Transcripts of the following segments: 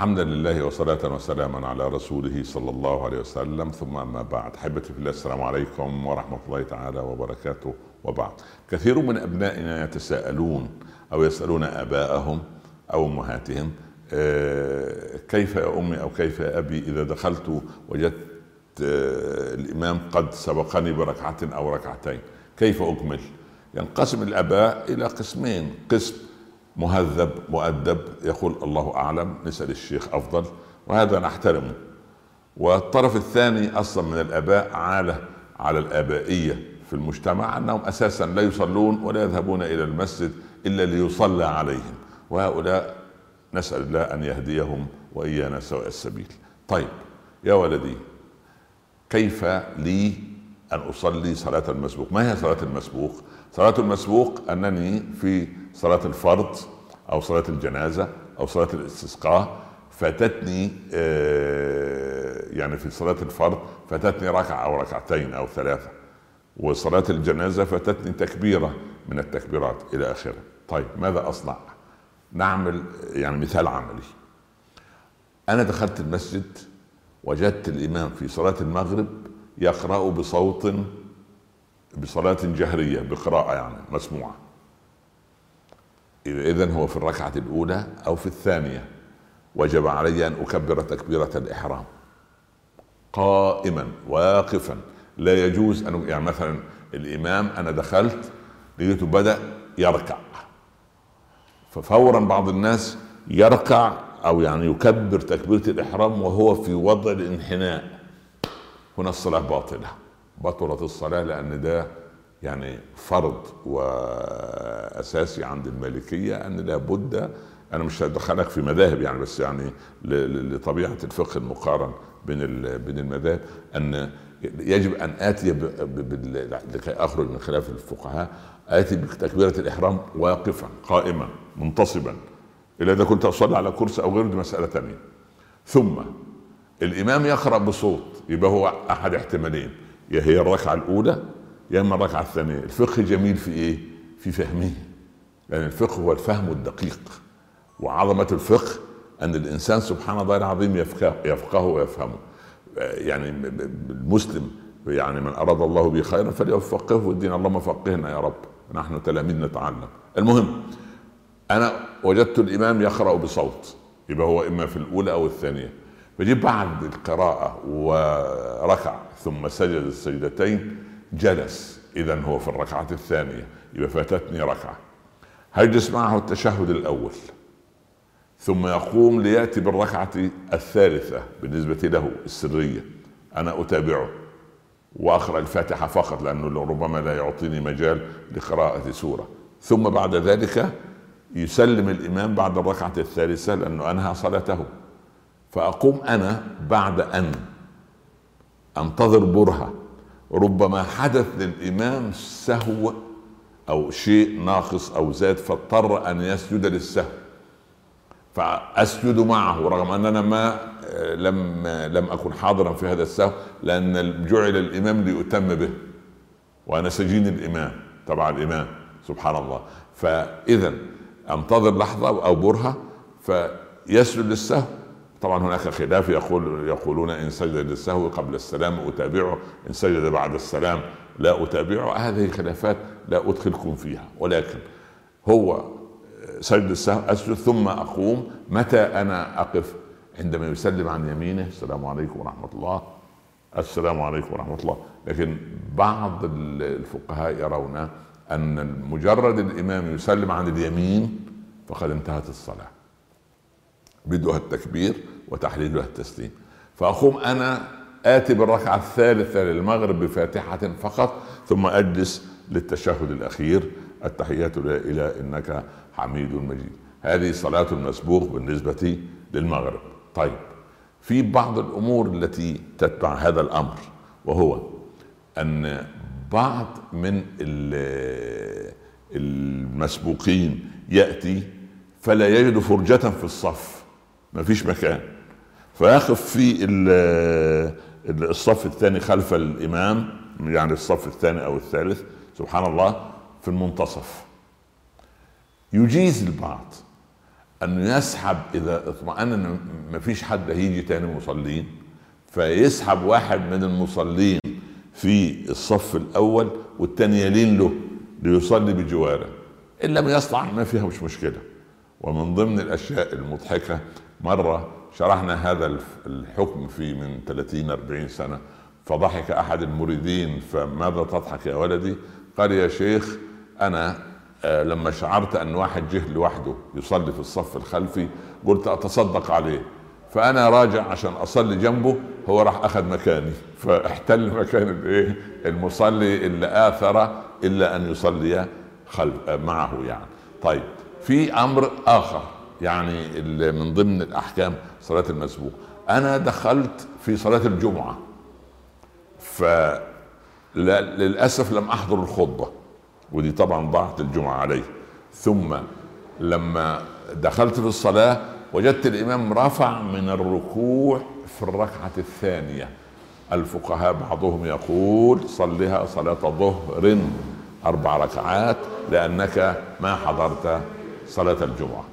حمدا لله وصلاة وسلاما على رسوله صلى الله عليه وسلم. ثم أما بعد. أحبتي في الله السلام عليكم ورحمة الله تعالى وبركاته. وبعد. كثير من أبنائنا يتساءلون أو يسألون آباءهم أو أمهاتهم آه، كيف يا أمي أو كيف يا أبي إذا دخلت وجدت آه، الإمام قد سبقني بركعة أو ركعتين؟ كيف أكمل ينقسم الآباء إلى قسمين. قسم مهذب مؤدب يقول الله أعلم نسال الشيخ أفضل وهذا نحترمه. والطرف الثاني أصلا من الأباء عالة على الآبائية في المجتمع أنهم أساسا لا يصلون ولا يذهبون إلى المسجد إلا ليصلى عليهم. وهؤلاء نسأل الله أن يهديهم وإيانا سواء السبيل. طيب يا ولدي كيف لي أن أصلي صلاة المسبوق. ما هي صلاة المسبوق؟ صلاة المسبوق أنني في صلاة الفرض أو صلاة الجنازة أو صلاة الاستسقاء فاتتني آه، يعني في صلاة الفرض فاتتني ركعة أو ركعتين أو ثلاثة وصلاة الجنازة فاتتني تكبيرة من التكبيرات إلى آخره. طيب ماذا أصنع؟ نعمل يعني مثال عملي. أنا دخلت المسجد وجدت الإمام في صلاة المغرب يقرأ بصوت بصلاة جهرية بقراءة يعني مسموعة. إذا هو في الركعة الأولى أو في الثانية. وجب علي أن أكبر تكبيرة الإحرام. قائما واقفا. لا يجوز أن يعني مثلا الإمام أنا دخلت لقيته بدأ يركع. ففورا بعض الناس يركع أو يعني يكبر تكبيرة الإحرام وهو في وضع الانحناء. هنا الصلاة باطلة. بطلت الصلاة لأن ده يعني فرض وأساسي عند المالكية أن لابد أنا مش هدخلك في مذاهب يعني بس يعني لطبيعة الفقه المقارن بين بين المذاهب أن يجب أن آتي لكي أخرج من خلاف الفقهاء آتي بتكبيرة الإحرام واقفا قائما منتصبا إلا إذا كنت أصلي على كرسي أو غيره دي مسألة ثانية ثم الإمام يقرأ بصوت يبقى هو أحد احتمالين يا هي الركعة الأولى يا إما الركعة الثانية. الفقه جميل في إيه؟ في فهمه لأن يعني الفقه هو الفهم الدقيق. وعظمة الفقه أن الإنسان سبحان الله العظيم يفقه يفقهه ويفهمه. يعني المسلم يعني من أراد الله به خيرا فليفقهه في الدين. اللهم فقهنا يا رب نحن تلاميذ نتعلم. المهم أنا وجدت الإمام يقرأ بصوت يبقى هو إما في الأولى أو الثانية. فجيب بعد القراءة وركع ثم سجد السجدتين جلس. اذا هو في الركعة الثانية. يبقى فاتتني ركعة. هيجلس معه التشهد الأول؟ ثم يقوم ليأتي بالركعة الثالثة بالنسبة له السرية. أنا أتابعه. وأقرأ الفاتحة فقط لأنه ربما لا يعطيني مجال لقراءة سورة. ثم بعد ذلك يسلم الإمام بعد الركعة الثالثة لأنه أنهى صلاته. فأقوم أنا بعد أن أنتظر برهة. ربما حدث للإمام سهو أو شيء ناقص أو زاد فاضطر أن يسجد للسهو. فأسجد معه رغم أننا ما لم لم أكن حاضرا في هذا السهو لأن جعل الإمام ليؤتم به وأنا سجين الإمام تبع الإمام سبحان الله. فاذا أنتظر لحظة أو برهة فيسجد للسهو. طبعا هناك خلاف يقول يقولون إن سجد للسهو قبل السلام أتابعه إن سجد بعد السلام لا أتابعه. هذه خلافات لا أدخلكم فيها. ولكن هو سجد السهو أسجد ثم أقوم. متى أنا أقف؟ عندما يسلم عن يمينه. السلام عليكم ورحمة الله. السلام عليكم ورحمة الله. لكن بعض الفقهاء يرون أن مجرد الإمام يسلم عن اليمين فقد انتهت الصلاة. بدءها التكبير وتحليلها التسليم. فأقوم أنا آتي بالركعة الثالثة للمغرب بفاتحة فقط ثم أجلس للتشهد الأخير التحيات إلى إنك حميد مجيد. هذه صلاة المسبوق بالنسبة للمغرب. طيب في بعض الأمور التي تتبع هذا الأمر وهو أن بعض من المسبوقين يأتي فلا يجد فرجة في الصف. ما فيش مكان. فيقف في الصف الثاني خلف الإمام يعني الصف الثاني أو الثالث سبحان الله في المنتصف. يجيز البعض انه يسحب إذا اطمأن إن مفيش حد هيجي تاني مصلين فيسحب واحد من المصلين في الصف الأول والتاني يلين له ليصلي بجواره. إن لم يستطع ما فيها مش مشكلة. ومن ضمن الأشياء المضحكة مرة شرحنا هذا الحكم في من 30 40 سنة فضحك أحد المريدين فماذا تضحك يا ولدي؟ قال يا شيخ أنا آه، لما شعرت أن واحد جه لوحده يصلي في الصف الخلفي قلت أتصدق عليه فأنا راجع عشان أصلي جنبه هو راح أخذ مكاني. فاحتل مكان الايه المصلي اللي آثر إلا أن يصلي خلف آه، معه يعني. طيب في أمر آخر. يعني من ضمن الأحكام صلاة المسبوق أنا دخلت في صلاة الجمعة فللاسف لم أحضر الخطبة ودي طبعا ضاعت الجمعة علي. ثم لما دخلت في الصلاة وجدت الإمام رفع من الركوع في الركعة الثانية. الفقهاء بعضهم يقول صلها صلاة ظهر أربع ركعات لأنك ما حضرت صلاة الجمعة.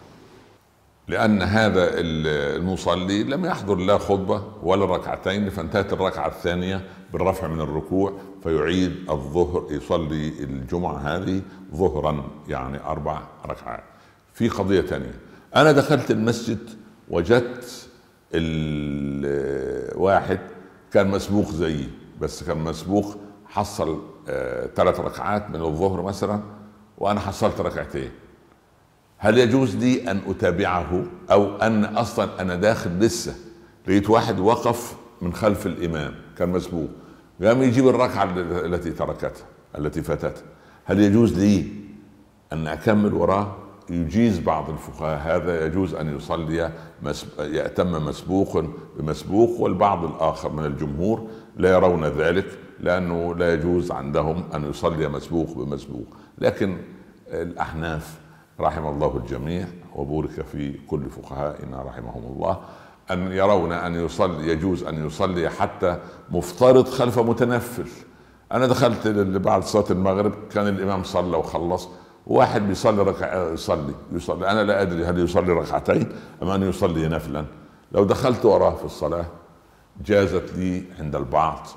لأن هذا المصلي لم يحضر لا خطبة ولا ركعتين فانتهت الركعة الثانية بالرفع من الركوع فيعيد الظهر يصلي الجمعة هذه ظهرا يعني أربع ركعات. في قضية ثانية أنا دخلت المسجد وجدت الواحد كان مسبوق زيي بس كان مسبوق حصل ثلاث آه ركعات من الظهر مثلا وأنا حصلت ركعتين. هل يجوز لي أن أتابعه أو أن أصلا أنا داخل لسه؟ لقيت واحد وقف من خلف الإمام كان مسبوق. قام يجيب الركعة التي تركتها التي فاتته هل يجوز لي أن أكمل وراه يجيز بعض الفقهاء. هذا يجوز أن يصلي يأتم مسبوق بمسبوق والبعض الآخر من الجمهور لا يرون ذلك لأنه لا يجوز عندهم أن يصلي مسبوق بمسبوق. لكن الأحناف رحم الله الجميع وبورك في كل فقهائنا رحمهم الله أن يرون أن يصلي يجوز أن يصلي حتى مفترض خلف متنفل. أنا دخلت بعد صلاة المغرب كان الإمام صلى وخلص واحد بيصلي ركع يصلي يصلي. أنا لا أدري هل يصلي ركعتين أم أن يصلي نفلا. لو دخلت وراه في الصلاة جازت لي عند البعض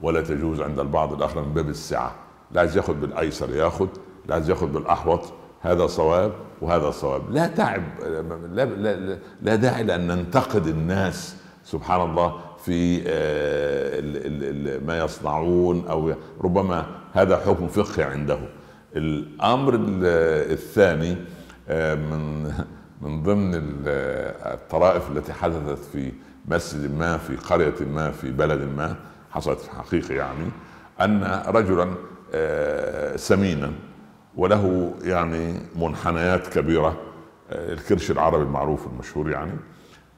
ولا تجوز عند البعض الآخر من باب السعة لا عايز ياخذ بالأيسر ياخذ لا عايز ياخذ بالأحوط. هذا صواب وهذا صواب. لا تعب لا, لا, لا داعي لأن ننتقد الناس سبحان الله في آه، ما يصنعون أو ربما هذا حكم فقهي عنده. الأمر الثاني آه، من من ضمن الطرائف التي حدثت في مسجد ما في قرية ما في بلد ما حصلت في حقيقة يعني أن رجلا آه، سمينا وله يعني منحنيات كبيرة آه، الكرش العربي المعروف المشهور يعني.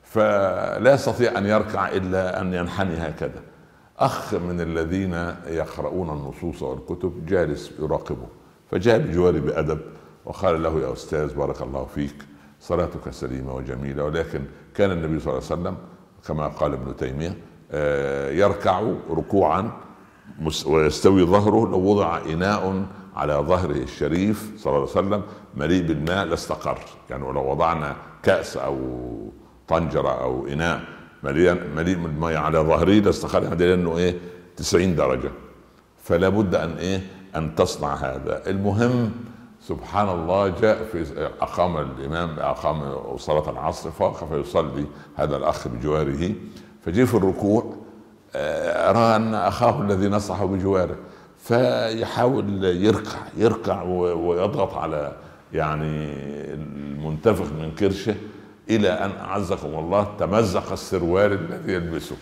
فلا يستطيع أن يركع إلا أن ينحني هكذا. أخ من الذين يقرؤون النصوص والكتب جالس يراقبه فجاء بجواري بأدب وقال له يا أستاذ بارك الله فيك صلاتك سليمة وجميلة. ولكن كان النبي صلى الله عليه وسلم كما قال ابن تيمية آه، يركع ركوعا ويستوي ظهره لو وضع إناء على ظهره الشريف صلى الله عليه وسلم مليء بالماء لاستقر يعني ولو وضعنا كأس أو طنجرة أو إناء مليء مليء بالماء على ظهره لاستقر يعني لأنه إيه؟ 90 درجة. فلا بد أن إيه؟ أن تصنع هذا. المهم سبحان الله جاء في أقام الإمام أقام صلاة العصر فوقف يصلي هذا الأخ بجواره. فجي في الركوع آه، رأى أن أخاه الذي نصحه بجواره. فيحاول يركع يركع ويضغط على يعني المنتفخ من كرشه إلى أن أعزكم الله تمزق السروال الذي يلبسه.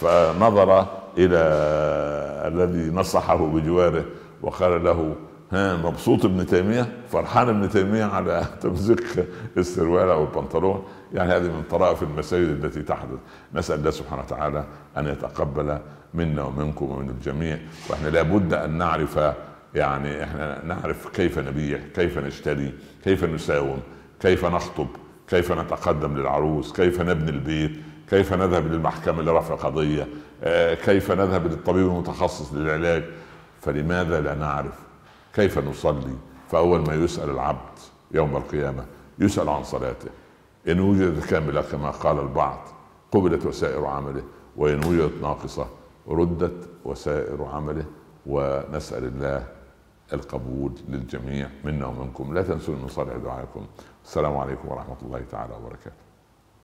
فنظر إلى الذي نصحه بجواره وقال له ها مبسوط ابن تيمية فرحان ابن تيمية على تمزيق السروال أو البنطلون. يعني هذه من طرائف المساجد التي تحدث. نسأل الله سبحانه وتعالى أن يتقبل منا ومنكم ومن الجميع. وإحنا لابد أن نعرف يعني إحنا نعرف كيف نبيع كيف نشتري كيف نساوم كيف نخطب كيف نتقدم للعروس كيف نبني البيت كيف نذهب للمحكمة لرفع قضية آه، كيف نذهب للطبيب المتخصص للعلاج. فلماذا لا نعرف؟ كيف نصلي؟ فأول ما يسأل العبد يوم القيامة يسأل عن صلاته. إن وجدت كاملة كما قال البعض قبلت وسائر عمله وإن وجدت ناقصة ردت وسائر عمله. ونسأل الله القبول للجميع منا ومنكم. لا تنسوا من صالح دعائكم. السلام عليكم ورحمة الله تعالى وبركاته.